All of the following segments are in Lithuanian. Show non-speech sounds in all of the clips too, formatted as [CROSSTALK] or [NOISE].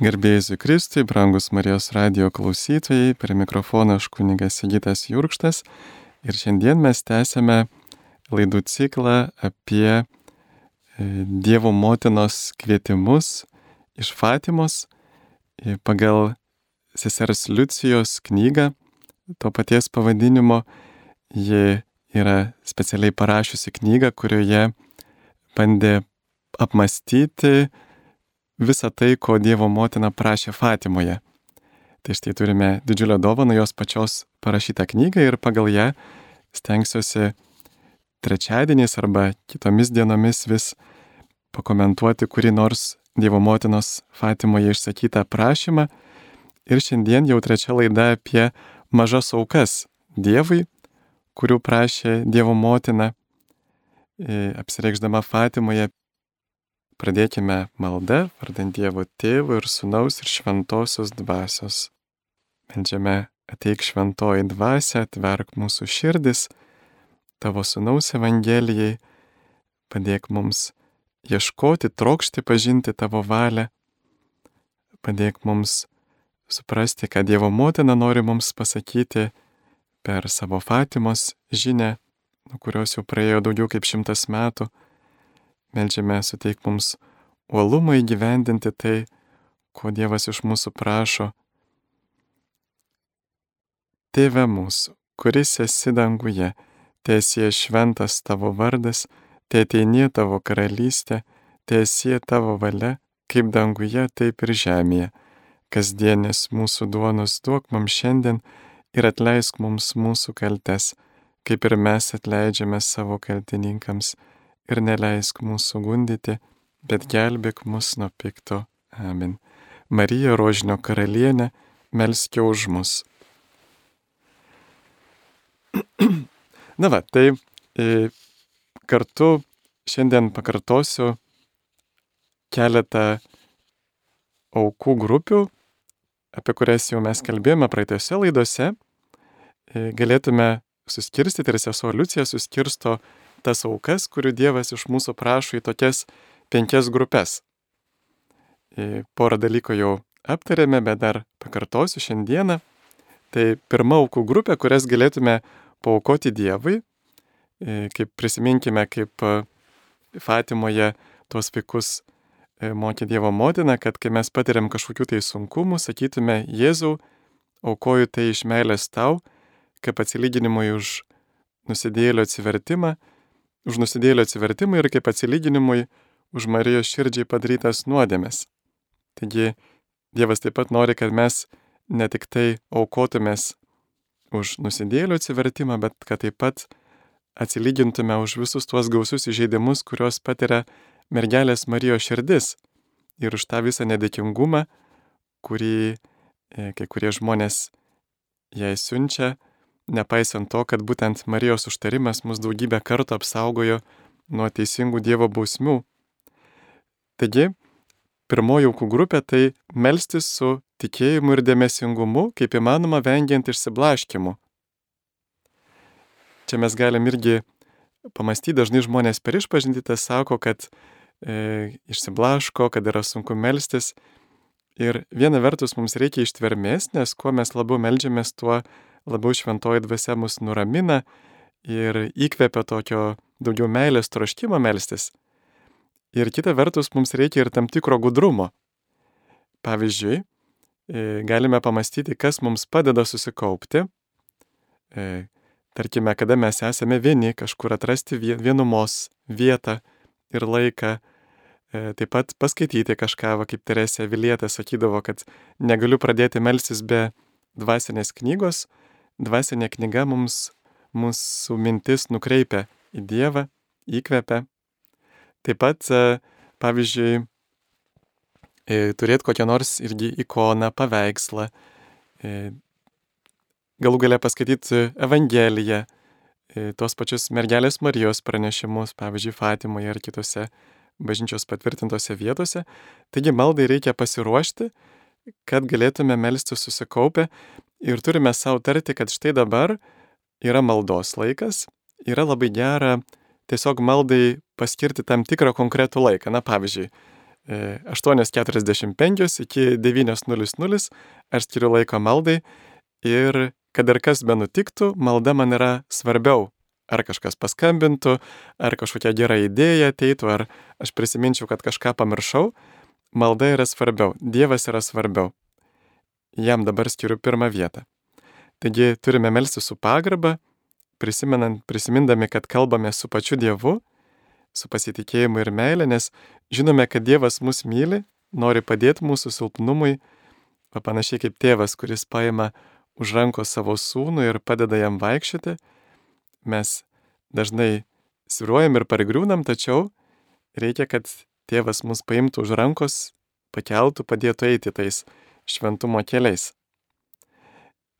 Garbėjai Kristui, brangus Marijos radio klausytojai, prie mikrofono aš kunigas Sigitas Jurkštas ir šiandien mes tęsėme laidų ciklą apie e, Dievo motinos kvietimus iš Fatimos e, pagal sesers Liucijos knygą, to paties pavadinimo. Ji yra specialiai parašiusi knygą, kurioje bandė apmastyti, visą tai, ko Dievo motina prašė Fatimoje. Tai štai turime didžiulę dovaną jos pačios parašytą knygą ir pagal ją stengsiuosi trečiadieniais arba kitomis dienomis vis pakomentuoti kurį nors Dievo motinos Fatimoje išsakytą prašymą. Ir šiandien jau trečia laida apie mažas aukas Dievui, kurių prašė Dievo motina, e, apsireikšdama Fatimoje Pradėkime maldą, vardant Dievo Tėvo ir Sūnaus ir Šventosios Dvasios. Meldžiame, ateik šventoji dvasia, atverk mūsų širdis, tavo Sūnaus Evangelijai, padėk mums ieškoti, trokšti pažinti tavo valią, padėk mums suprasti, ką Dievo motina nori mums pasakyti per savo Fatimos žinę, nuo kurios jau praėjo daugiau kaip šimtas metų Meldžiame suteik mums uolumą įgyvendinti tai, ko Dievas iš mūsų prašo. Tėve mūsų, kuris esi danguje, tiesie šventas tavo vardas, tėteinie tavo karalystė, tiesie tavo valia, kaip danguje, taip ir žemėje. Kasdienis mūsų duonus duok mums šiandien ir atleisk mums mūsų kaltes, kaip ir mes atleidžiame savo kaltininkams ir neleisk mūsų gundyti, bet gelbėk mus nuo pikto. Amen. Marija Rožinio karalienė, melskė už mus. [CLEARS THROAT] Na va, tai e, kartu šiandien pakartosiu keletą aukų grupių, apie kurias jau mes kalbėjome praeitose laidose. E, galėtume suskirstyti ir sesuo Liucija suskirsto tas aukas, kurių Dievas iš mūsų prašo į tokias penkias grupės. E, porą dalykų jau aptarėme, bet dar pakartosiu šiandieną. Tai pirma aukų grupė, kurias galėtume paukoti Dievui, e, kaip prisiminkime, kaip e, Fatimoje tuos vaikus mokė Dievo motina, kad kai mes patiriam kažkokių tai sunkumų, sakytume, Jėzau, aukoju tai iš meilės tau, kaip atsilyginimui už nusidėlio atsivertimą už nusidėlio atsivertimą ir kaip atsilyginimui už Marijos širdžiai padarytas nuodėmes. Taigi Dievas taip pat nori, kad mes ne tik tai aukotumės už nusidėlio atsivertimą, bet kad taip pat atsilygintume už visus tuos gausius įžeidimus, kuriuos patiria mergelės Marijos širdis ir už tą visą nedėkingumą, kurį e, kai kurie žmonės jai siunčia nepaisant to, kad būtent Marijos užtarimas mus daugybę kartų apsaugojo nuo teisingų Dievo bausmių. Taigi, pirmoji aukų grupė tai melstis su tikėjimu ir dėmesingumu, kaip įmanoma vengiant išsiblaškimų. Čia mes galim irgi pamastyti, dažnai žmonės per išpažinti tą sako, kad e, išsiblaško, kad yra sunku melstis. Ir viena vertus mums reikia ištvermės, nes kuo mes labiau melžiamės, tuo labiau šventoji dvasia mus nuramina ir įkvepia tokio daugiau meilės troškimo melstis. Ir kita vertus, mums reikia ir tam tikro gudrumo. Pavyzdžiui, e, galime pamastyti, kas mums padeda susikaupti. E, tarkime, kada mes esame vieni, kažkur atrasti vienumos vietą ir laiką. E, taip pat paskaityti kažką, va, kaip Teresė Vilietė sakydavo, kad negaliu pradėti melsis be dvasinės knygos, dvasinė knyga mums mūsų mintis nukreipia į Dievą, įkvepia. Taip pat, e, pavyzdžiui, e, turėti kokią nors irgi ikoną, paveikslą, e, galų galę paskaityti Evangeliją, tos pačius mergelės Marijos pranešimus, pavyzdžiui, Fatimoje ar kitose bažnyčios patvirtintose vietose. Taigi maldai reikia pasiruošti, kad galėtume melsti susikaupę ir turime savo tarti, kad štai dabar yra maldos laikas, yra labai gera tiesiog maldai paskirti tam tikrą konkretų laiką. Na pavyzdžiui, 8.45 iki 9.00 aš skiriu laiko maldai ir kad ir kas be nutiktų, malda man yra svarbiau. Ar kažkas paskambintų, ar kažkokia gera idėja ateitų, ar aš prisiminčiau, kad kažką pamiršau, malda yra svarbiau, Dievas yra svarbiau. Jam dabar skiriu pirmą vietą. Taigi turime melsti su pagarba, prisimindami, kad kalbame su pačiu Dievu, su pasitikėjimu ir meilė, nes žinome, kad Dievas mus myli, nori padėti mūsų silpnumui, panašiai kaip tėvas, kuris paima už rankos savo sūnų ir padeda jam vaikščioti, mes dažnai sviruojam ir pargriūnam, tačiau reikia, kad tėvas mus paimtų už rankos, pakeltų, padėtų eiti tais šventumo keliais.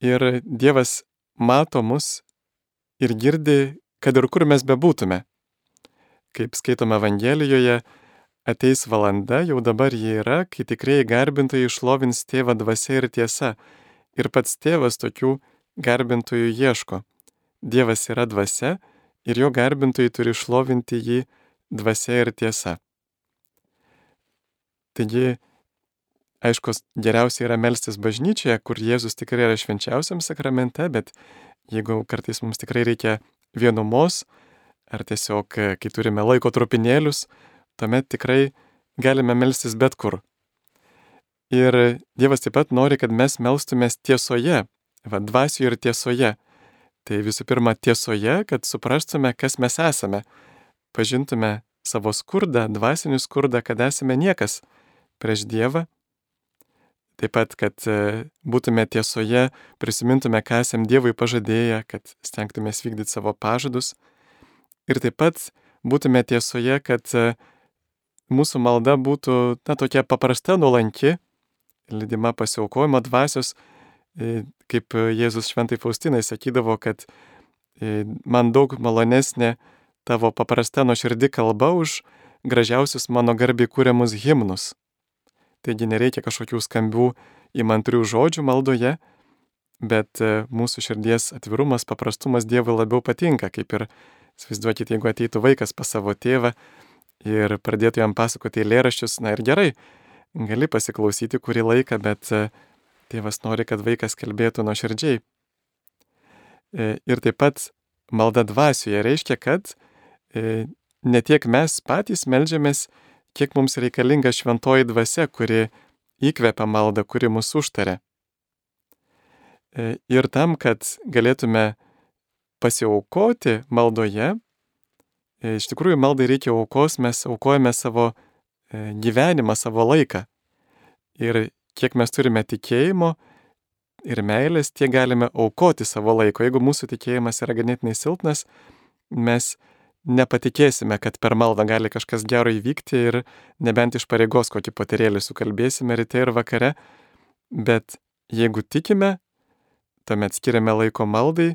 Ir Dievas mato mus ir girdi, kad ir kur mes bebūtume. Kaip skaitome Evangelijoje, ateis valanda, jau dabar jie yra, kai tikrai garbintojai išlovins tėvą dvasia ir tiesa. Ir pats tėvas tokių garbintojų ieško. Dievas yra dvasia ir jo garbintojai turi išlovinti jį dvasia ir tiesa. Taigi, aišku, geriausia yra melstis bažnyčioje, kur Jėzus tikrai yra švenčiausiam sakramente, bet jeigu kartais mums tikrai reikia vienumos, ar tiesiog, kai turime laiko trupinėlius, tuomet tikrai galime melstis bet kur. Ir Dievas taip pat nori, kad mes melstumės tiesoje, va, dvasioje ir tiesoje. Tai visų pirma tiesoje, kad suprastume, kas mes esame, pažintume savo skurdą, dvasinį skurdą, kad esame niekas prieš Dievą. Taip pat, kad e, būtume tiesoje, prisimintume, ką esam Dievui pažadėję, kad stengtumės vykdyti savo pažadus. Ir taip pat būtume tiesoje, kad e, mūsų malda būtų, na, tokia paprasta, nuolanki, lydima pasiaukojimo dvasios, e, kaip Jėzus šventai Faustinai sakydavo, kad man daug malonesnė tavo paprasta nuoširdi kalba už gražiausius mano garbiai kūriamus himnus. Taigi nereikia kažkokių skambių įmantrių žodžių maldoje, bet e, mūsų širdies atvirumas, paprastumas Dievui labiau patinka, kaip ir, įsivaizduokit, jeigu ateitų vaikas pas savo tėvą ir pradėtų jam pasakoti eilėraščius, na ir gerai, gali pasiklausyti kurį laiką, bet e, tėvas nori, kad vaikas kalbėtų nuo širdžiai. E, ir taip pat malda dvasioje reiškia, kad ne tiek mes patys melžiamės, kiek mums reikalinga šventoji dvasia, kuri įkvepia maldą, kuri mus užtaria. Ir tam, kad galėtume pasiaukoti maldoje, iš tikrųjų maldai reikia aukos, mes aukojame savo e, gyvenimą, savo laiką. Ir kiek mes turime tikėjimo ir meilės, tiek galime aukoti savo laiko. Jeigu mūsų tikėjimas yra ganėtinai silpnas, mes nepatikėsime, kad per maldą gali kažkas gero įvykti ir nebent iš pareigos kokį patirėlį sukalbėsime ryte ir vakare, bet jeigu tikime, tuomet skiriame laiko maldai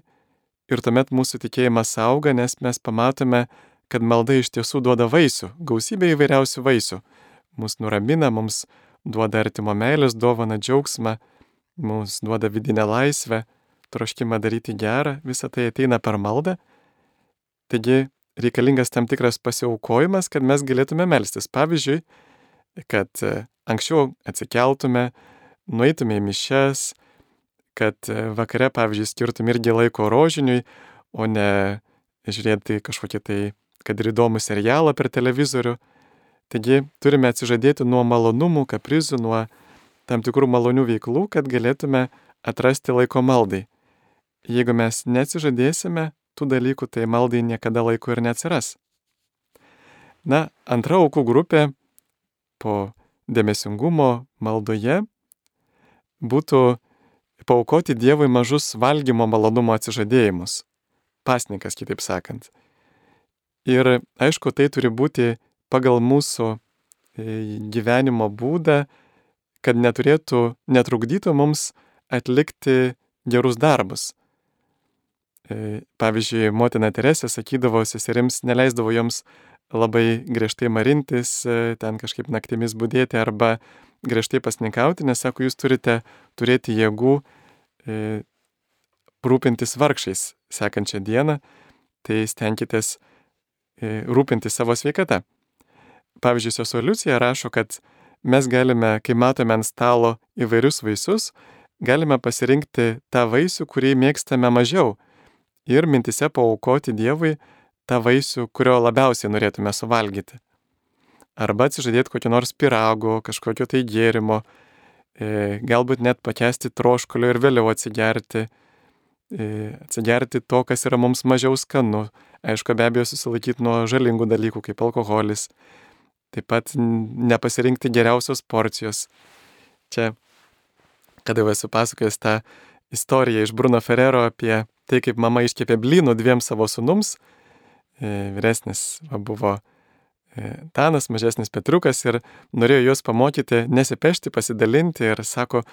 ir tuomet mūsų tikėjimas auga, nes mes pamatome, kad malda iš tiesų duoda vaisių, gausybė įvairiausių vaisių. Mus nuramina, mums duoda artimo meilės, dovana džiaugsmą, mums duoda vidinę laisvę, troškimą daryti gerą, visa tai ateina per maldą. Taigi reikalingas tam tikras pasiaukojimas, kad mes galėtume melstis. Pavyzdžiui, kad e, anksčiau atsikeltume, nueitume į mišes, kad e, vakare, pavyzdžiui, skirtum irgi laiko rožiniui, o ne žiūrėti kažkokį tai kad ir įdomų serialą per televizorių. Taigi turime atsižadėti nuo malonumų, kaprizų, nuo tam tikrų malonių veiklų, kad galėtume atrasti laiko maldai. Jeigu mes neatsižadėsime tų dalykų, tai maldai niekada laiko ir neatsiras. Na, antra aukų grupė po dėmesingumo maldoje būtų paukoti Dievui mažus valgymo malonumo atsižadėjimus. Pasnikas, kitaip sakant. Ir aišku, tai turi būti pagal mūsų e, gyvenimo būdą, kad neturėtų, netrukdytų mums atlikti gerus darbus. E, pavyzdžiui, motina Teresė sakydavo seserims, neleisdavo joms labai griežtai marintis, e, ten kažkaip naktimis būdėti arba griežtai pasninkauti, nes sako, jūs turite turėti jėgų e, rūpintis vargšiais sekančią dieną, tai stenkitės E, rūpinti savo sveikata. pavyzdžiui, sesoliucija rašo, kad mes galime, kai matome ant stalo įvairius vaisius, galime pasirinkti tą vaisių, kurį mėgstame mažiau ir mintise paukoti Dievui tą vaisių, kurio labiausiai norėtume suvalgyti. Arba atsižadėti kokio nors pirago, kažkokio tai gėrimo, e, galbūt net pakesti troškulio ir vėliau atsigerti, e, atsigerti to, kas yra mums mažiau skanu. Aišku, be abejo, susilaikyti nuo žalingų dalykų kaip alkoholis. Taip pat nepasirinkti geriausios porcijos. Čia, kada jau esu pasakojęs tą istoriją iš Bruno Ferrero apie tai, kaip mama iškėpė blynų dviem savo sunums, e, vyresnis buvo e, Tanas, mažesnis Petrukas ir norėjo juos pamokyti nesipešti, pasidalinti ir sako,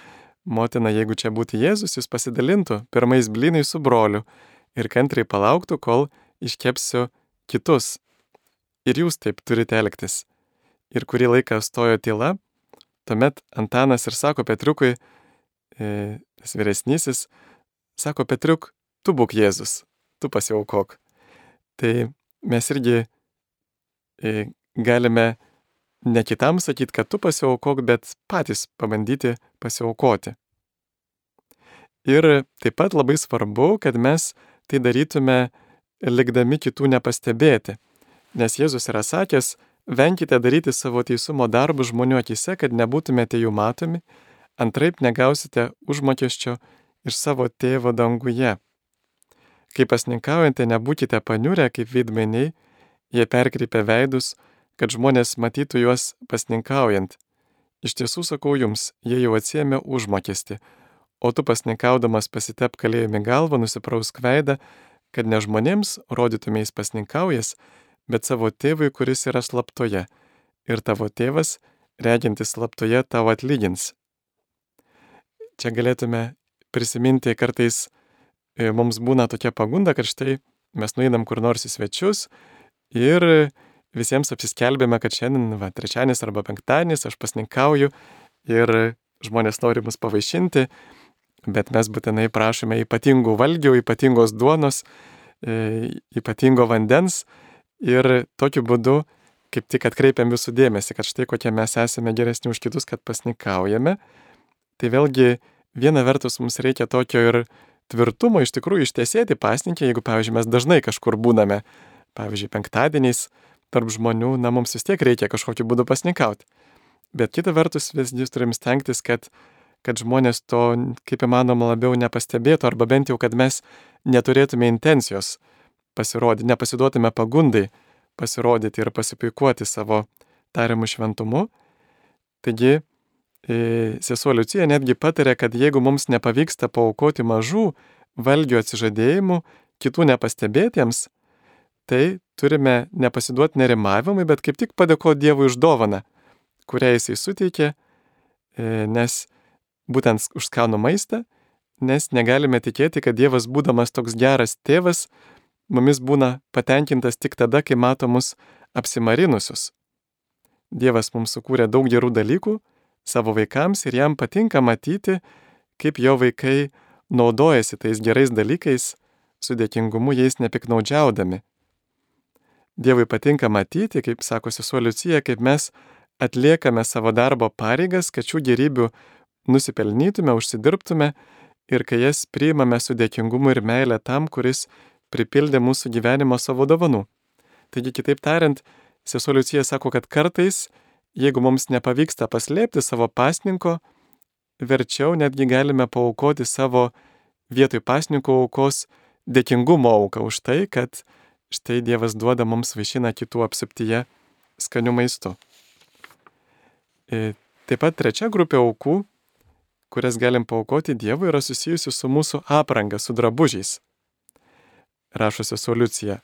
motina, jeigu čia būtų Jėzus, jūs pasidalintų pirmais blynais su broliu ir kantriai palauktų, kol iškepsiu kitus. Ir jūs taip turite elgtis. Ir kurį laiką stojo tyla, tuomet Antanas ir sako Petriukui, e, vyresnysis, sako Petriuk, tu būk Jėzus, tu pasiaukok. Tai mes irgi e, galime ne kitam sakyti, kad tu pasiaukok, bet patys pabandyti pasiaukoti. Ir taip pat labai svarbu, kad mes tai darytume likdami kitų nepastebėti. Nes Jėzus yra sakęs, venkite daryti savo teisumo darbus žmonių akise, kad nebūtumėte jų matomi, antraip negausite užmokesčio iš savo tėvo danguje. Kai pasninkaujate, nebūkite paniurę kaip veidmainiai, jie perkreipia veidus, kad žmonės matytų juos pasninkaujant. Iš tiesų sakau jums, jie jau atsiemė užmokestį, o tu pasninkaudamas pasitep kalėjimi galvą, nusiprausk veidą, kad ne žmonėms rodytumės pasninkaujas, bet savo tėvui, kuris yra slaptoje, ir tavo tėvas, regintis slaptoje, tau atlygins. Čia galėtume prisiminti kartais mums būna tokia pagunda, kad štai mes nueinam kur nors į svečius ir visiems apsiskelbėme, kad šiandien, va, trečianis arba penktadienis, aš pasninkauju ir žmonės nori mus pavaišinti, bet mes būtinai prašome ypatingų valgių, ypatingos duonos, e, ypatingo vandens ir tokiu būdu kaip tik atkreipiam visų dėmesį, kad štai kokie mes esame geresni už kitus, kad pasnikaujame. Tai vėlgi viena vertus mums reikia tokio ir tvirtumo iš tikrųjų ištiesėti pasninkė, jeigu, pavyzdžiui, mes dažnai kažkur būname, pavyzdžiui, penktadieniais tarp žmonių, na, mums vis tiek reikia kažkokiu būdu pasninkauti. Bet kita vertus, vis vis turim stengtis, kad, kad žmonės to kaip įmanoma labiau nepastebėtų, arba bent jau, kad mes neturėtume intencijos pasirodyti, nepasiduotume pagundai pasirodyti ir pasipuikuoti savo tariamų šventumu. Taigi, sesuo Liucija netgi patarė, kad jeigu mums nepavyksta paukoti mažų valgių atsižadėjimų kitų nepastebėtiems, tai turime nepasiduoti nerimavimui, bet kaip tik padėkoti Dievui už dovaną, kurią Jisai suteikė, e, nes būtent už skanų maistą, nes negalime tikėti, kad Dievas, būdamas toks geras tėvas, mumis būna patenkintas tik tada, kai mato mus apsimarinusius. Dievas mums sukūrė daug gerų dalykų, savo vaikams ir jam patinka matyti, kaip jo vaikai naudojasi tais gerais dalykais, su dėkingumu jais nepiknaudžiaudami. Dievui patinka matyti, kaip sako sesuo Liucija, kaip mes atliekame savo darbo pareigas, kad šių gerybių nusipelnytume, užsidirbtume ir kai jas priimame su dėkingumu ir meilė tam, kuris pripildė mūsų gyvenimo savo dovanų. Taigi, kitaip tariant, sesuo Liucija sako, kad kartais jeigu mums nepavyksta paslėpti savo pasninko, verčiau netgi galime paukoti savo vietoj pasninko aukos dėkingumo auką už tai, kad štai Dievas duoda mums vaišina kitų apsiptyje skanių maistų. E, taip pat trečia grupė aukų, kurias galim paukoti Dievui, yra susijusi su mūsų apranga, su drabužiais. Rašosi solucija.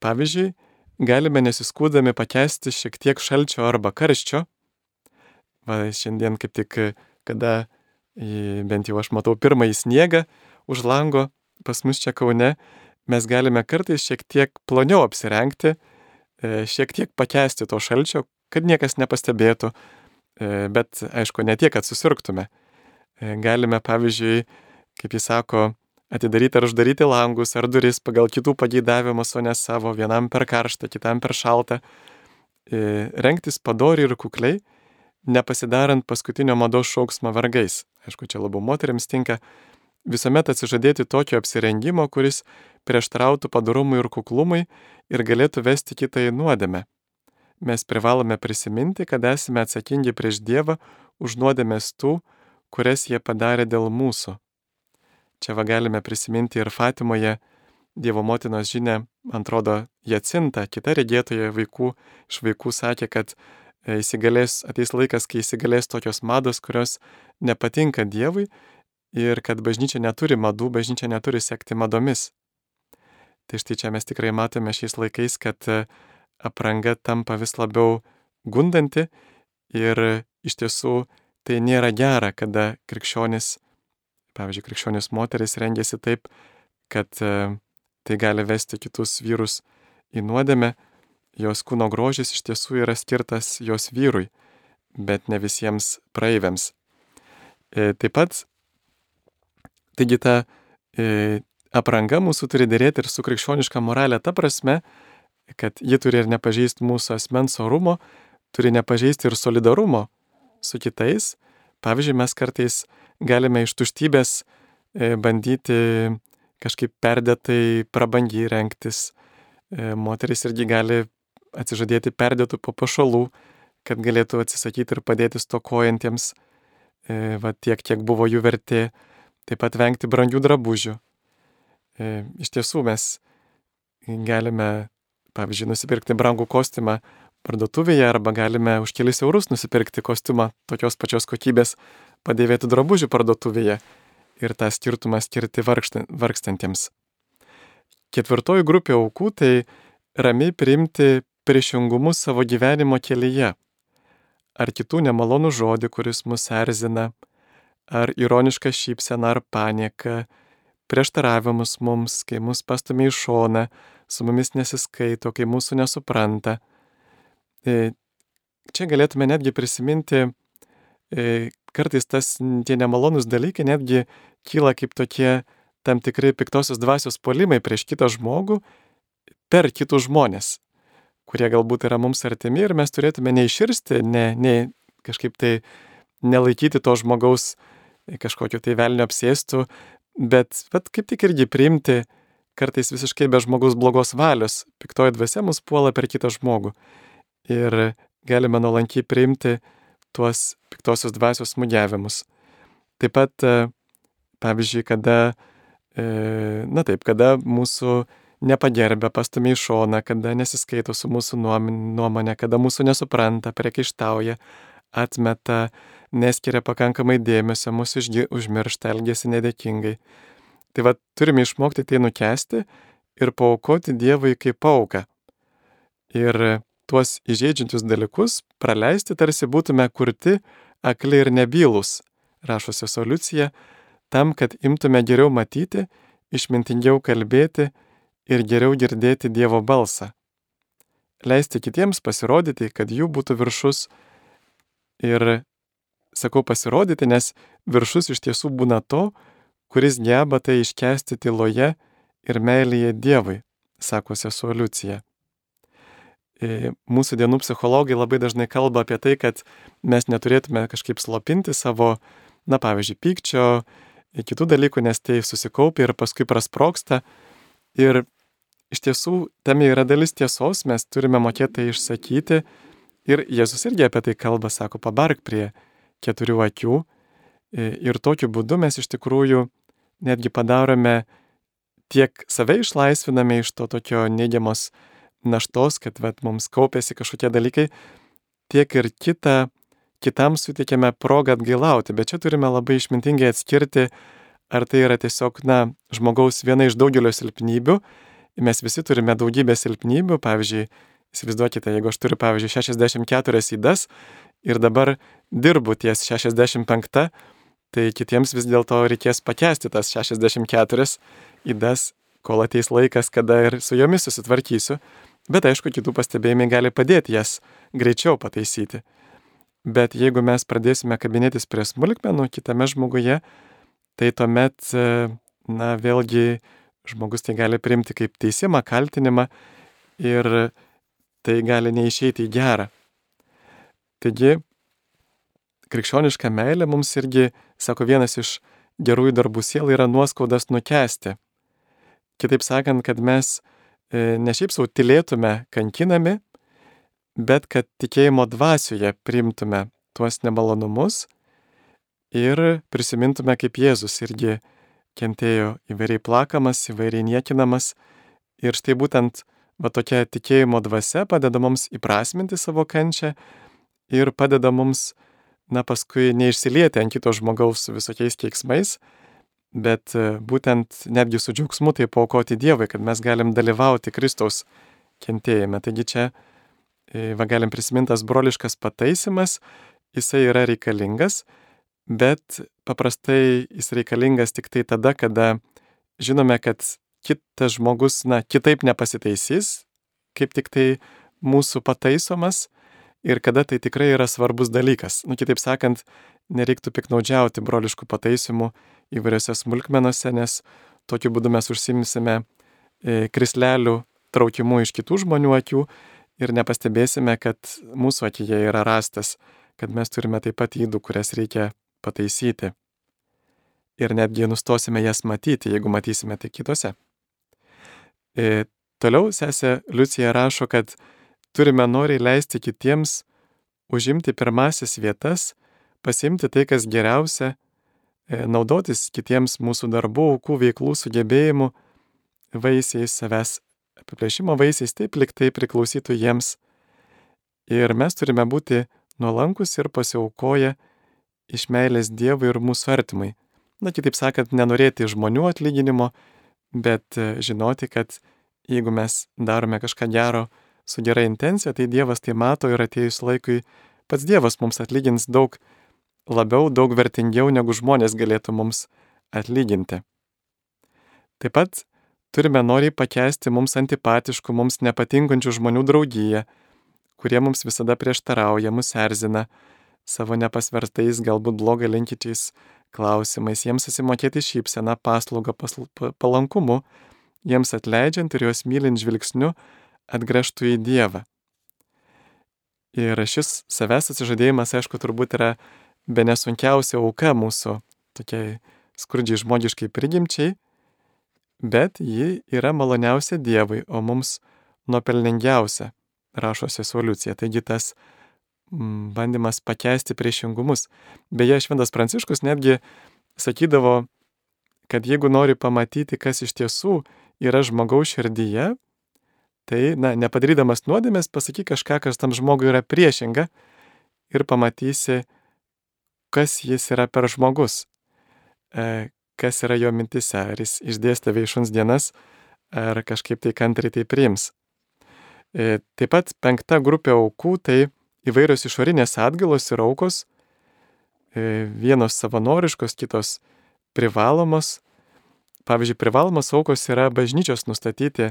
Pavyzdžiui, galime nesiskūdami pakesti šiek tiek šalčio arba karščio. Va, šiandien kaip tik, kada bent jau aš matau pirmąjį sniegą už lango pas mus čia Kaune, mes galime kartais šiek tiek ploniau apsirengti, e, šiek tiek pakesti to šalčio, kad niekas nepastebėtų, e, bet aišku, ne tiek, kad susirgtume. E, galime, pavyzdžiui, kaip jis sako, atidaryti ar uždaryti langus ar duris pagal kitų pageidavimus, o ne savo, vienam per karštą, kitam per šaltą. e, rengtis padoriai ir kukliai, nepasidarant paskutinio mados šauksmo vargais. Aišku, čia labiau moteriams tinka visuomet atsižadėti tokio apsirengimo, kuris prieštarautų padarumui ir kuklumui ir galėtų vesti kitą į nuodėmę. Mes privalome prisiminti, kad esame atsakingi prieš Dievą už nuodėmės tų, kurias jie padarė dėl mūsų. Čia va galime prisiminti ir Fatimoje Dievo motinos žinia, man atrodo, Jacinta, kita regėtoja vaikų, iš vaikų sakė, kad e, įsigalės, ateis laikas, kai įsigalės tokios mados, kurios nepatinka Dievui ir kad bažnyčia neturi madų, bažnyčia neturi sekti madomis. Tai štai čia mes tikrai matome šiais laikais, kad e, apranga tampa vis labiau gundanti ir iš tiesų tai nėra gera, kada krikščionis, pavyzdžiui, krikščionis moteris rengiasi taip, kad e, tai gali vesti kitus vyrus į nuodėmę, jos kūno grožis iš tiesų yra skirtas jos vyrui, bet ne visiems praeiviams. E, taip pat, taigi ta apranga mūsų turi dėrėti ir su krikščioniška moralė ta prasme, kad ji turi ir nepažeisti mūsų asmens orumo, turi nepažeisti ir solidarumo su kitais. Pavyzdžiui, mes kartais galime iš tuštybės e, bandyti kažkaip perdėtai prabangiai renktis. E, moteris irgi gali atsižadėti perdėtų papuošalų, kad galėtų atsisakyti ir padėti stokojantiems, e, va tiek, kiek buvo jų vertė. Taip pat vengti brangių drabužių. Iš tiesų mes galime, pavyzdžiui, nusipirkti brangų kostiumą parduotuvėje arba galime už kelis eurus nusipirkti kostiumą tokios pačios kokybės padėvėtų drabužių parduotuvėje ir tą skirtumą skirti vargstantiems. Ketvirtoji grupė aukų tai ramiai priimti priešingumus savo gyvenimo kelyje. Ar kitų nemalonų žodį, kuris mus erzina, ar ironišką šypseną ar panieką, prieštaravimus mums, kai mus pastumia į šoną, su mumis nesiskaito, kai mūsų nesupranta. E, čia galėtume netgi prisiminti, e, kartais tas tie nemalonus dalykai netgi kyla kaip tokie tam tikrai piktosios dvasios polimai prieš kitą žmogų per kitus žmonės, kurie galbūt yra mums artimi ir mes turėtume neiširsti, ne, ne kažkaip tai nelaikyti to žmogaus kažkokio tai velnio apsėstų, Bet, bet kaip tik irgi priimti kartais visiškai be žmogus blogos valios, piktoji dvasia mus puola per kitą žmogų. Ir galime nuolankiai priimti tuos piktosios dvasios smūgiavimus. Taip pat, e, pavyzdžiui, kada, e, na taip, kada mūsų nepagerbė, pastumė į šoną, kada nesiskaito su mūsų nuomonė, kada mūsų nesupranta, priekaištauja, atmeta, neskiria pakankamai dėmesio, mūsų užmiršta, elgesi nedėkingai. Tai vad turime išmokti tai nukesti ir paukoti Dievui kaip auką. Ir tuos įžeidžiančius dalykus praleisti tarsi būtume kurti akli ir nebylus, rašo sesoliucija, tam, kad imtume geriau matyti, išmintingiau kalbėti ir geriau girdėti Dievo balsą. Leisti kitiems pasirodyti, kad jų būtų viršus ir sakau pasirodyti, nes viršus iš tiesų būna to, kuris geba tai iškesti tyloje ir meilėje Dievui, sako sesuo Liucija. E, mūsų dienų psichologai labai dažnai kalba apie tai, kad mes neturėtume kažkaip slopinti savo, na pavyzdžiui, pykčio, kitų dalykų, nes tai susikaupia ir paskui prasproksta. Ir iš tiesų tame yra dalis tiesos, mes turime mokėti tai išsakyti. Ir Jėzus irgi apie tai kalba, sako, pabark prie keturių akių. E, ir tokiu būdu mes iš tikrųjų netgi padarome tiek save išlaisviname iš to tokio neigiamos naštos, kad vet, mums kaupėsi kažkokie dalykai, tiek ir kitą, kitam suteikėme progą atgailauti. Bet čia turime labai išmintingai atskirti, ar tai yra tiesiog, na, žmogaus viena iš daugelio silpnybių. Mes visi turime daugybę silpnybių, pavyzdžiui, įsivaizduokite, jeigu aš turiu, pavyzdžiui, 64 įdas ir dabar dirbu ties 65, tai kitiems vis dėlto reikės pakesti tas 64 įdas, kol ateis laikas, kada ir su jomis susitvarkysiu, bet aišku, kitų pastebėjimai gali padėti jas greičiau pataisyti. Bet jeigu mes pradėsime kabinėtis prie smulkmenų kitame žmoguje, tai tuomet, na, vėlgi žmogus tai gali priimti kaip teisimą, kaltinimą ir tai gali neišeiti į gerą. Taigi, krikščioniška meilė mums irgi, sako vienas iš gerųjų darbų sielai, yra nuoskaudas nukesti. Kitaip sakant, kad mes ne šiaip savo tylėtume kankinami, bet kad tikėjimo dvasioje priimtume tuos nemalonumus ir prisimintume, kaip Jėzus irgi kentėjo įvairiai plakamas, įvairiai niekinamas. Ir štai būtent va tokia tikėjimo dvasia padeda mums įprasminti savo kančią ir padeda mums, na paskui neišsilieti ant kito žmogaus su visokiais keiksmais, bet e, būtent netgi su džiaugsmu tai paukoti Dievui, kad mes galim dalyvauti Kristaus kentėjime. Taigi čia e, va galim prisimintas broliškas pataisimas, jisai yra reikalingas, bet paprastai jis reikalingas tik tai tada, kada žinome, kad kitas žmogus, na, kitaip nepasitaisys, kaip tik tai mūsų pataisomas ir kada tai tikrai yra svarbus dalykas. Nu, kitaip sakant, nereiktų piknaudžiauti broliškų pataisimų įvairiose smulkmenose, nes tokiu būdu mes užsimsime e, krislelių traukimu iš kitų žmonių akių ir nepastebėsime, kad mūsų akyje yra rastas, kad mes turime taip pat įdų, kurias reikia pataisyti. Ir netgi nustosime jas matyti, jeigu matysime tai kitose. E, toliau sesė Liucija rašo, kad turime noriai leisti kitiems užimti pirmasis vietas, pasimti tai, kas geriausia, naudotis kitiems mūsų darbų, aukų veiklų sugebėjimų vaisiais, savęs apiplėšimo vaisiais, taip liktai priklausytų jiems. Ir mes turime būti nuolankus ir pasiaukoję iš meilės Dievui ir mūsų artimai. Na, kitaip sakant, nenorėti žmonių atlyginimo, bet e, žinoti, kad jeigu mes darome kažką gero su gera intencija, tai Dievas tai mato ir atėjus laikui pats Dievas mums atlygins daug labiau, daug vertingiau, negu žmonės galėtų mums atlyginti. Taip pat turime noriai pakesti mums antipatiškų, mums nepatinkančių žmonių draugiją, kurie mums visada prieštarauja, mus erzina, savo nepasvertais, galbūt blogą linkyčiais klausimais, jiems susimokėti šypseną, paslaugą, pasl palankumu, jiems atleidžiant ir juos mylint žvilgsniu atgręžtų į Dievą. Ir šis savęs atsižadėjimas, aišku, turbūt yra be nesunkiausia auka mūsų tokiai skurdžiai žmogiškai prigimčiai, bet ji yra maloniausia Dievui, o mums nuopelningiausia, rašo sesoliucija. Taigi tas Mm, bandymas pakeisti priešingumus. Beje, Šventas Pranciškus netgi sakydavo, kad jeigu nori pamatyti, kas iš tiesų yra žmogaus širdyje, tai, na, nepadarydamas nuodėmės, pasakyk kažką, kas tam žmogui yra priešinga ir pamatysi, kas jis yra per žmogus, e, kas yra jo mintise, ar jis išdėstė veišuns dienas, ar kažkaip tai kantriai tai priims. E, taip pat penkta grupė aukų tai įvairios išorinės atgalos ir aukos, e, vienos savanoriškos, kitos privalomos. Pavyzdžiui, privalomos aukos yra bažnyčios nustatyti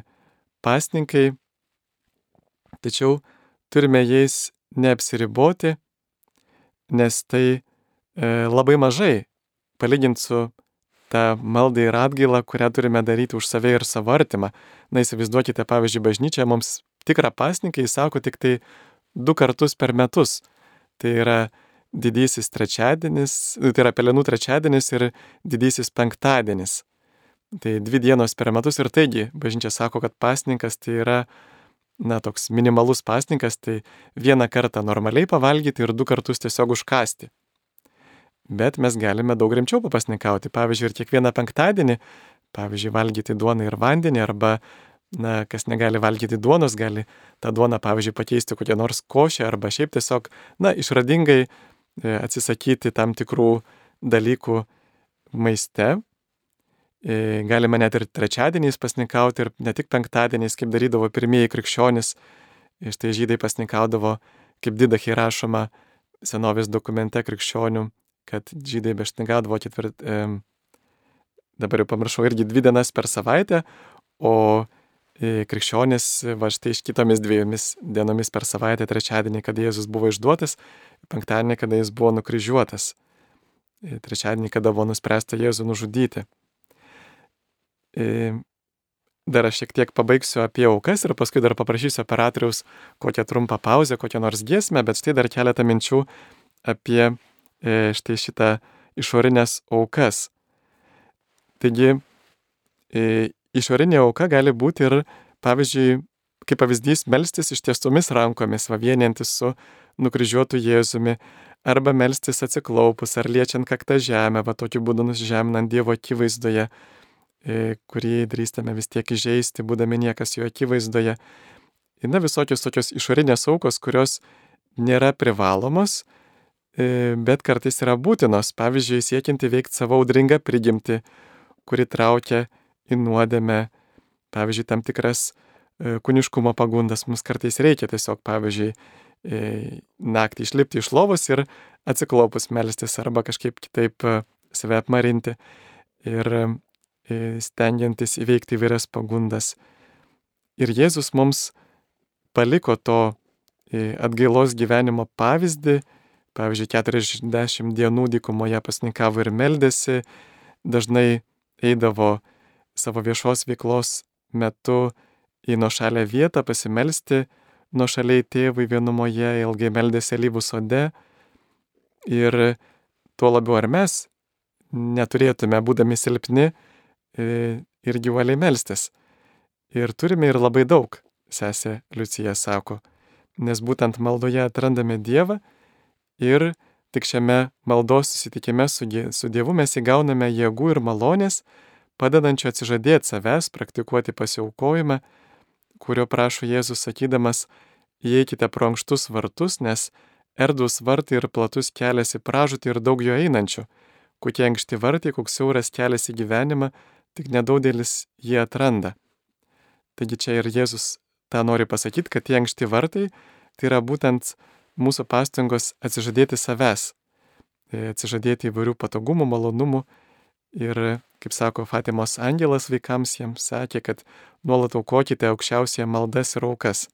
pasninkai, tačiau turime jais neapsiriboti, nes tai labai mažai, palyginti su tą maldą ir atgailą, kurią turime daryti už save ir savo artimą. Na įsivaizduokite, pavyzdžiui, bažnyčia mums tikrą pasninką įsako tik tai du kartus per metus. Tai yra didysis trečiadienis, tai yra pelenų trečiadienis ir didysis penktadienis. Tai dvi dienos per metus ir taigi bažnyčia sako, kad pasninkas tai yra, na, toks minimalus pasninkas, tai vieną kartą normaliai pavalgyti ir du kartus tiesiog užkasti. Bet mes galime daug rimčiau papasnikauti. Pavyzdžiui, ir kiekvieną penktadienį, pavyzdžiui, valgyti duoną ir vandenį arba na, kas negali valgyti duonos, gali tą duoną, pavyzdžiui, pakeisti kokią nors košę arba šiaip tiesiog, na, išradingai e, atsisakyti tam tikrų dalykų maiste. E, galima net ir trečiadieniais pasnikauti ir ne tik penktadieniais, kaip darydavo pirmieji krikščionys. Štai žydai pasnikaudavo, kaip didachai rašoma senovės dokumente krikščionių, kad žydai bešnikaudavo ketvirt, e, dabar jau pamiršau, irgi dvi dienas per savaitę, o krikščionis va štai iš kitomis dviejomis dienomis per savaitę, trečiadienį, kada Jėzus buvo išduotas, penktadienį, kada jis buvo nukryžiuotas, trečiadienį, kada buvo nuspręsta Jėzų nužudyti. dar aš šiek tiek pabaigsiu apie aukas ir paskui dar paprašysiu operatoriaus kokią trumpą pauzę, kokią nors giesmę, bet štai dar keletą minčių apie e, štai šitą išorinės aukas. Taigi, e, išorinė auka gali būti ir, pavyzdžiui, kaip pavyzdys, melstis ištiestomis rankomis, va vienintis su nukryžiuotu Jėzumi, arba melstis atsiklaupus, ar liečiant kaktą žemę, va tokiu būdu nusižeminant Dievo akivaizdoje, e, kurį drįstame vis tiek įžeisti, būdami niekas jo akivaizdoje. Na visokios tokios išorinės aukos, kurios nėra privalomos, e, bet kartais yra būtinos, pavyzdžiui, siekiant įveikti savo audringą prigimtį, kuri traukia į nuodėmę, pavyzdžiui, tam tikras E, kūniškumo pagundas mums kartais reikia tiesiog, pavyzdžiui, e, naktį išlipti iš lovos ir atsiklopus melstis arba kažkaip kitaip e, save apmarinti ir stengiantis įveikti įvairias pagundas. Ir Jėzus mums paliko to atgailos gyvenimo pavyzdį, pavyzdžiui, 40 dienų dykumoje pasnikavo ir meldėsi, dažnai eidavo savo viešos veiklos metu į nuošalę vietą pasimelsti, nuošaliai tėvui vienumoje, ilgai meldėsi alyvų sode. Ir tuo labiau ar mes neturėtume, būdami silpni, e, ir gyvaliai melstis. Ir turime ir labai daug, sesė Liucija sako, nes būtent maldoje atrandame Dievą ir tik šiame maldos susitikime su, Dievu mes įgauname jėgų ir malonės, padedančių atsižadėti savęs, praktikuoti pasiaukojimą kurio prašo Jėzus sakydamas, įeikite pro ankštus vartus, nes erdvus vartai ir platus kelias į pražūtį ir daug jo einančių. Kokie ankšti vartai, koks siauras kelias į gyvenimą, tik nedaugelis jį atranda. Taigi čia ir Jėzus tą nori pasakyti, kad tie ankšti vartai tai yra būtent mūsų pastangos atsižadėti savęs, e, atsižadėti įvairių patogumų, malonumų ir Kaip sako Fatimos angelas vaikams, jiems sakė, kad nuolat aukokite aukščiausiai maldas ir aukas.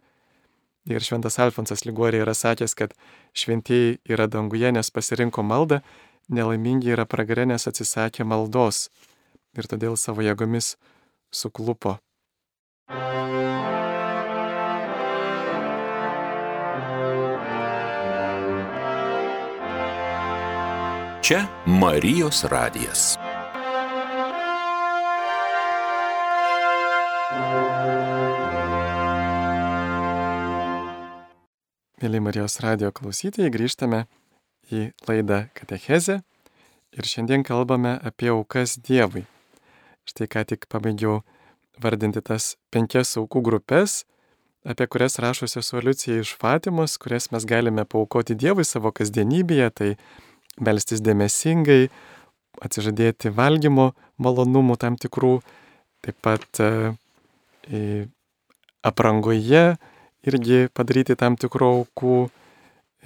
Ir šventas Alfonsas Ligorė yra sakęs, kad šventieji yra danguje, nes pasirinko maldą, nelaimingi yra pragarė, nes atsisakė maldos ir todėl savo jėgomis suklupo. Čia Marijos radijas. Mėly Marijos radio klausytojai, grįžtame į laidą Katechezę ir šiandien kalbame apie aukas Dievui. Štai ką tik pabaigiau vardinti tas penkias aukų grupės, apie kurias rašo sesuo Liucija iš Fatimos, kurias mes galime paukoti Dievui savo kasdienybėje, tai melstis dėmesingai, atsižadėti valgymo malonumų tam tikrų, taip pat e, aprangoje, irgi padaryti tam tikrų aukų,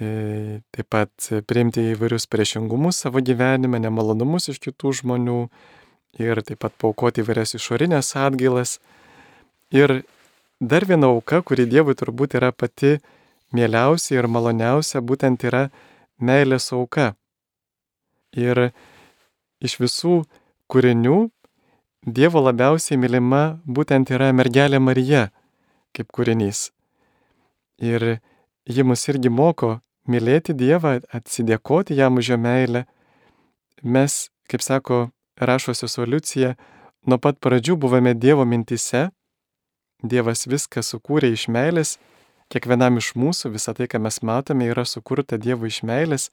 e, taip pat priimti įvairius priešingumus savo gyvenime, nemalonumus iš kitų žmonių ir taip pat paukoti įvairias išorinės atgailas. Ir dar viena auka, kuri Dievui turbūt yra pati mieliausia ir maloniausia, būtent yra meilės auka. Ir iš visų kūrinių Dievo labiausiai mylima būtent yra mergelė Marija kaip kūrinys. Ir ji mus irgi moko mylėti Dievą, atsidėkoti jam už jo meilę. Mes, kaip sako rašo Solucija, nuo pat pradžių buvome Dievo mintise. Dievas viską sukūrė iš meilės, kiekvienam iš mūsų visą tai, ką mes matome, yra sukurta Dievo iš meilės,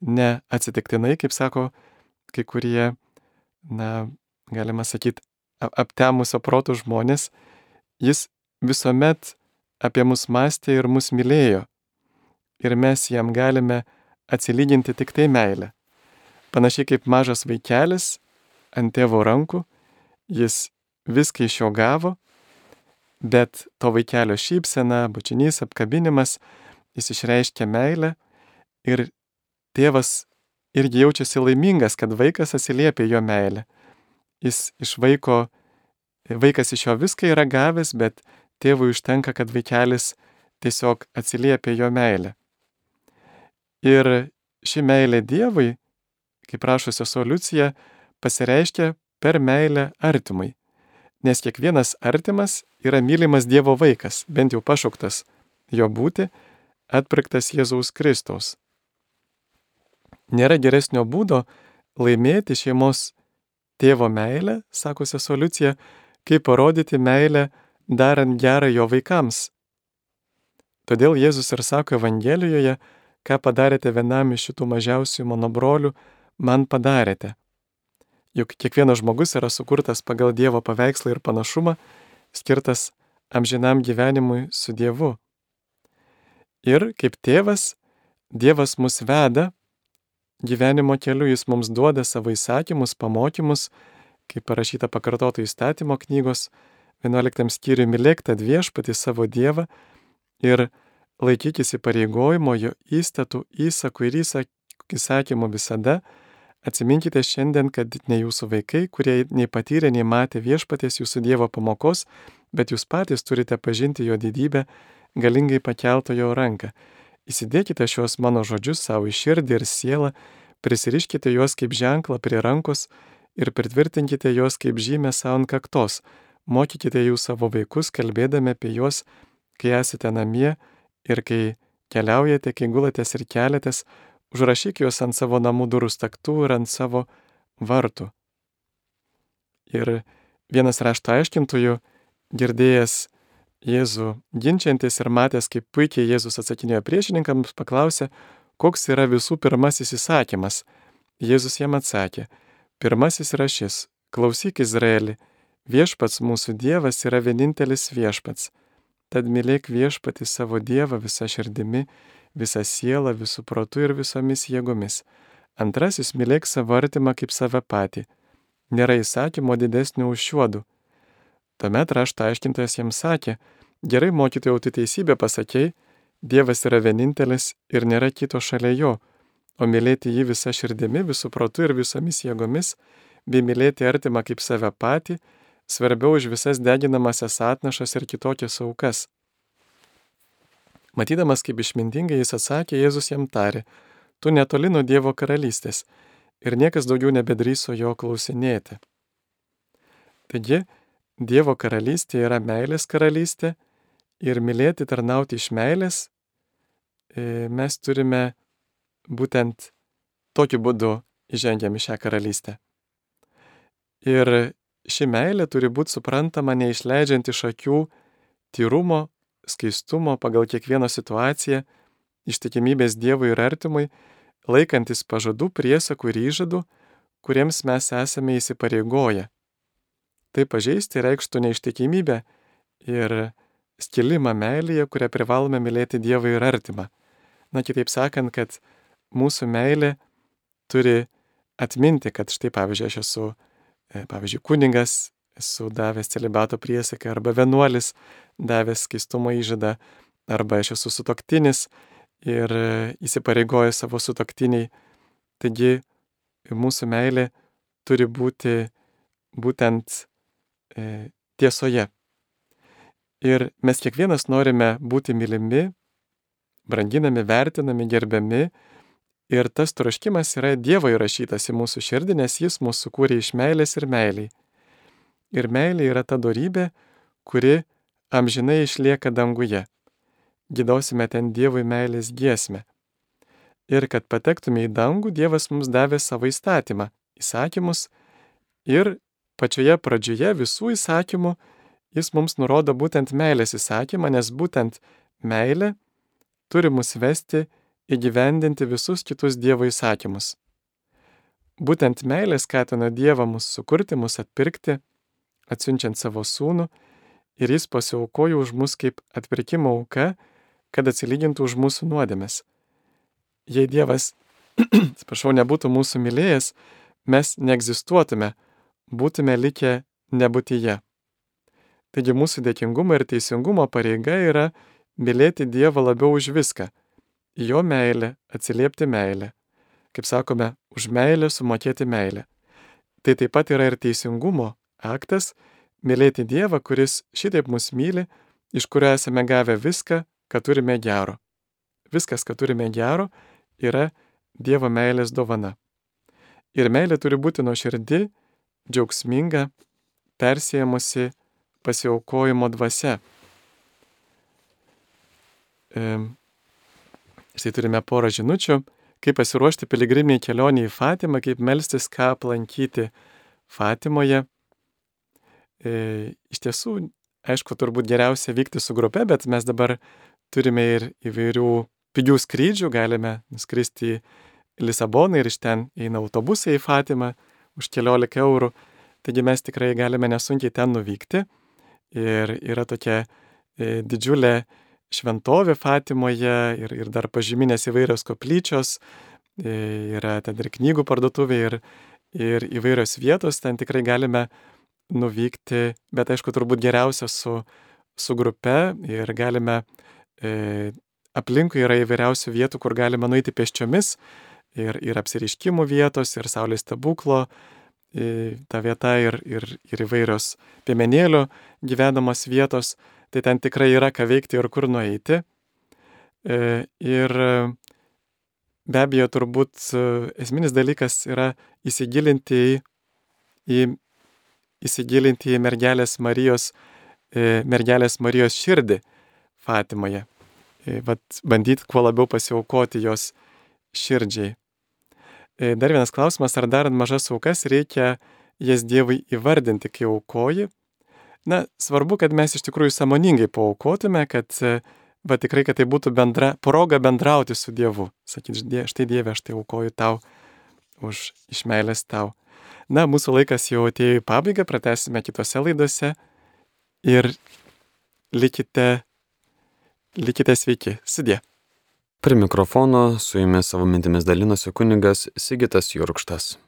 ne atsitiktinai, kaip sako kai kurie, na, galima sakyti, aptemusio protų žmonės, jis visuomet apie mus mąstė ir mus mylėjo. Ir mes jam galime atsilyginti tik tai meilę. Panašiai kaip mažas vaikelis ant tėvo rankų, jis viską iš jo gavo, bet to vaikelio šypsena, bučinys, apkabinimas, jis išreiškia meilę ir tėvas irgi jaučiasi laimingas, kad vaikas atsiliepia jo meilę. Jis iš vaiko, vaikas iš jo viską yra gavęs, bet tėvui užtenka, kad vaikelis tiesiog atsiliepia jo meilę. Ir ši meilė Dievui, kaip rašo sesuo Liucija, pasireiškia per meilę artimui. nes kiekvienas artimas yra mylimas Dievo vaikas, bent jau pašauktas jo būti, atpirktas Jėzaus Kristaus. Nėra geresnio būdo laimėti šeimos tėvo meilę, sako sesoliucija, kaip parodyti meilę darant gerą jo vaikams. Todėl Jėzus ir sako Evangelijoje, ką padarėte vienam iš šitų mažiausių mano brolių, man padarėte. Juk kiekvienas žmogus yra sukurtas pagal Dievo paveikslą ir panašumą, skirtas amžinam gyvenimui su Dievu. Ir kaip tėvas, Dievas mus veda gyvenimo keliu, jis mums duoda savo įsakymus, pamokymus, kaip parašyta pakartoto įstatymo knygos 11 skyriui mylėk tą viešpatį savo Dievą ir laikykis įpareigojimo jo įstatų, įsakų ir įsakymų visada, Atsiminkite šiandien, kad ne jūsų vaikai, kurie nei patyrė, nei matė viešpatės jūsų Dievo pamokos, bet jūs patys turite pažinti jo didybę, galingai pakelto jo ranką. Įsidėkite šios mano žodžius savo širdį ir sielą, prisiriškite juos kaip ženklą prie rankos ir pritvirtinkite juos kaip žymę savo ant kaktos. Mokykite jų savo vaikus, kalbėdami apie juos, kai esate namie ir kai keliaujate, kai gulatės ir keliatės, Užrašyk juos ant savo namų durų staktų ir ant savo vartų. Ir vienas rašto aiškintojų, girdėjęs Jėzų ginčiantis ir matęs, kaip puikiai Jėzus atsakinėjo priešininkams, paklausė, koks yra visų pirmasis įsakymas. Jėzus jam atsakė, pirmasis yra šis, klausyk Izraeli, viešpats mūsų Dievas yra vienintelis viešpats. Tad mylėk viešpati savo Dievą visą širdimi, visą sielą, visų protų ir visomis jėgomis. Antrasis mylėk savo artimą kaip save patį. Nėra įsakymo didesnio už šiuodų. Tuomet rašto aiškintojas jiems sakė, gerai mokytojau, tu teisybę pasakėjai, Dievas yra vienintelis ir nėra kito šalia jo, o mylėti jį visą širdimi, visų protų ir visomis jėgomis, bei mylėti artimą kaip save patį, svarbiau už visas deginamasias atnašas ir kitokias aukas. Matydamas, kaip išmintingai jis atsakė, Jėzus jam tarė, tu netoli nuo Dievo karalystės ir niekas daugiau nebedryso jo klausinėti. Taigi, Dievo karalystė yra meilės karalystė ir mylėti tarnauti iš meilės e, mes turime būtent tokiu būdu įžengiam į šią karalystę. Ir ši meilė turi būti suprantama neišleidžiant iš akių tyrumo, skaistumo pagal kiekvieną situaciją, ištikimybės Dievui ir artimui, laikantis pažadų, priesakų ir įžadų, kuriems mes esame įsipareigoję. Tai pažeisti reikštų neištikimybę ir skilimą meilėje, kurią privalome mylėti Dievą ir artimą. Na, kitaip sakant, kad mūsų meilė turi atminti, kad štai, pavyzdžiui, aš esu, e, pavyzdžiui, kuningas, esu davęs celibato priesaką, arba vienuolis davęs skaistumo įžadą, arba aš esu sutoktinis ir įsipareigoju savo sutoktiniai. Taigi mūsų meilė turi būti būtent e, tiesoje. Ir mes kiekvienas norime būti mylimi, branginami, vertinami, gerbiami. Ir tas troškimas yra Dievo įrašytas į mūsų širdį, nes Jis mūsų sukūrė iš meilės ir meiliai. Ir meilė yra ta darybė, kuri amžinai išlieka danguje. Gydosime ten Dievui meilės giesmę. Ir kad patektume į dangų, Dievas mums davė savo įstatymą, įsakymus ir pačioje pradžioje visų įsakymų jis mums nurodo būtent meilės įsakymą, nes būtent meilė turi mus vesti įgyvendinti visus kitus Dievo įsakymus. Būtent meilė skatina Dievą mus sukurti, mus atpirkti atsiunčiant savo sūnų ir jis pasiaukojo už mus kaip atpirkimo auka, kad atsilygintų už mūsų nuodėmes. Jei Dievas, [CLEARS THROAT] atsiprašau, nebūtų mūsų mylėjęs, mes neegzistuotume, būtume likę nebūtyje. Taigi mūsų dėkingumo ir teisingumo pareiga yra mylėti Dievą labiau už viską, jo meilę atsiliepti meilę. Kaip sakome, už meilę sumokėti meilę. Tai taip pat yra ir teisingumo aktas mylėti Dievą, kuris šitaip mus myli, iš kurio esame gavę viską, ką turime gero. Viskas, ką turime gero, yra Dievo meilės dovana. Ir meilė turi būti nuoširdi, džiaugsminga, persėmusi pasiaukojimo dvasia. Štai turime porą žinučių, kaip pasiruošti piligriminiai kelionį į Fatimą, kaip melstis, ką aplankyti Fatimoje. E, iš tiesų, aišku, turbūt geriausia vykti su grupe, bet mes dabar turime ir įvairių pigių skrydžių, galime nuskristi į Lisaboną ir iš ten eina autobusai į Fatimą už keliolika eurų. Taigi mes tikrai galime nesunkiai ten nuvykti. Ir yra tokia e, didžiulė šventovė Fatimoje ir, ir dar pažyminės įvairios koplyčios, e, yra ten ir knygų parduotuvė ir, ir įvairios vietos, ten tikrai galime nuvykti, bet aišku, turbūt geriausia su, su grupe ir galime, e, aplinkui yra įvairiausių vietų, kur galima nueiti pėsčiomis ir, ir apsiriškimų vietos, ir Saulės stebuklo ta vieta, ir, ir, ir įvairios piemenėlio gyvenamos vietos tai ten tikrai yra ką veikti ir kur nueiti. E, ir be abejo, turbūt e, esminis dalykas yra įsigilinti į, į, įsigilinti į mergelės Marijos, e, mergelės Marijos širdį Fatimoje. Vat bandyti kuo labiau pasiaukoti jos širdžiai. Dar vienas klausimas, ar darant mažas aukas reikia jas Dievui įvardinti, kai aukoji, Na, svarbu, kad mes iš tikrųjų samoningai paukotume, kad va tikrai, kad tai būtų bendra proga bendrauti su Dievu. Sakyt, štai Dieve, aš tai aukoju tau už išmeilės tau. Na, mūsų laikas jau atėjo į pabaigą, pratęsime kitose laidose ir likite, likite sveiki. Sudė. Prie mikrofono su jumis savo mintimis dalinosi kunigas Sigitas Jurkštas.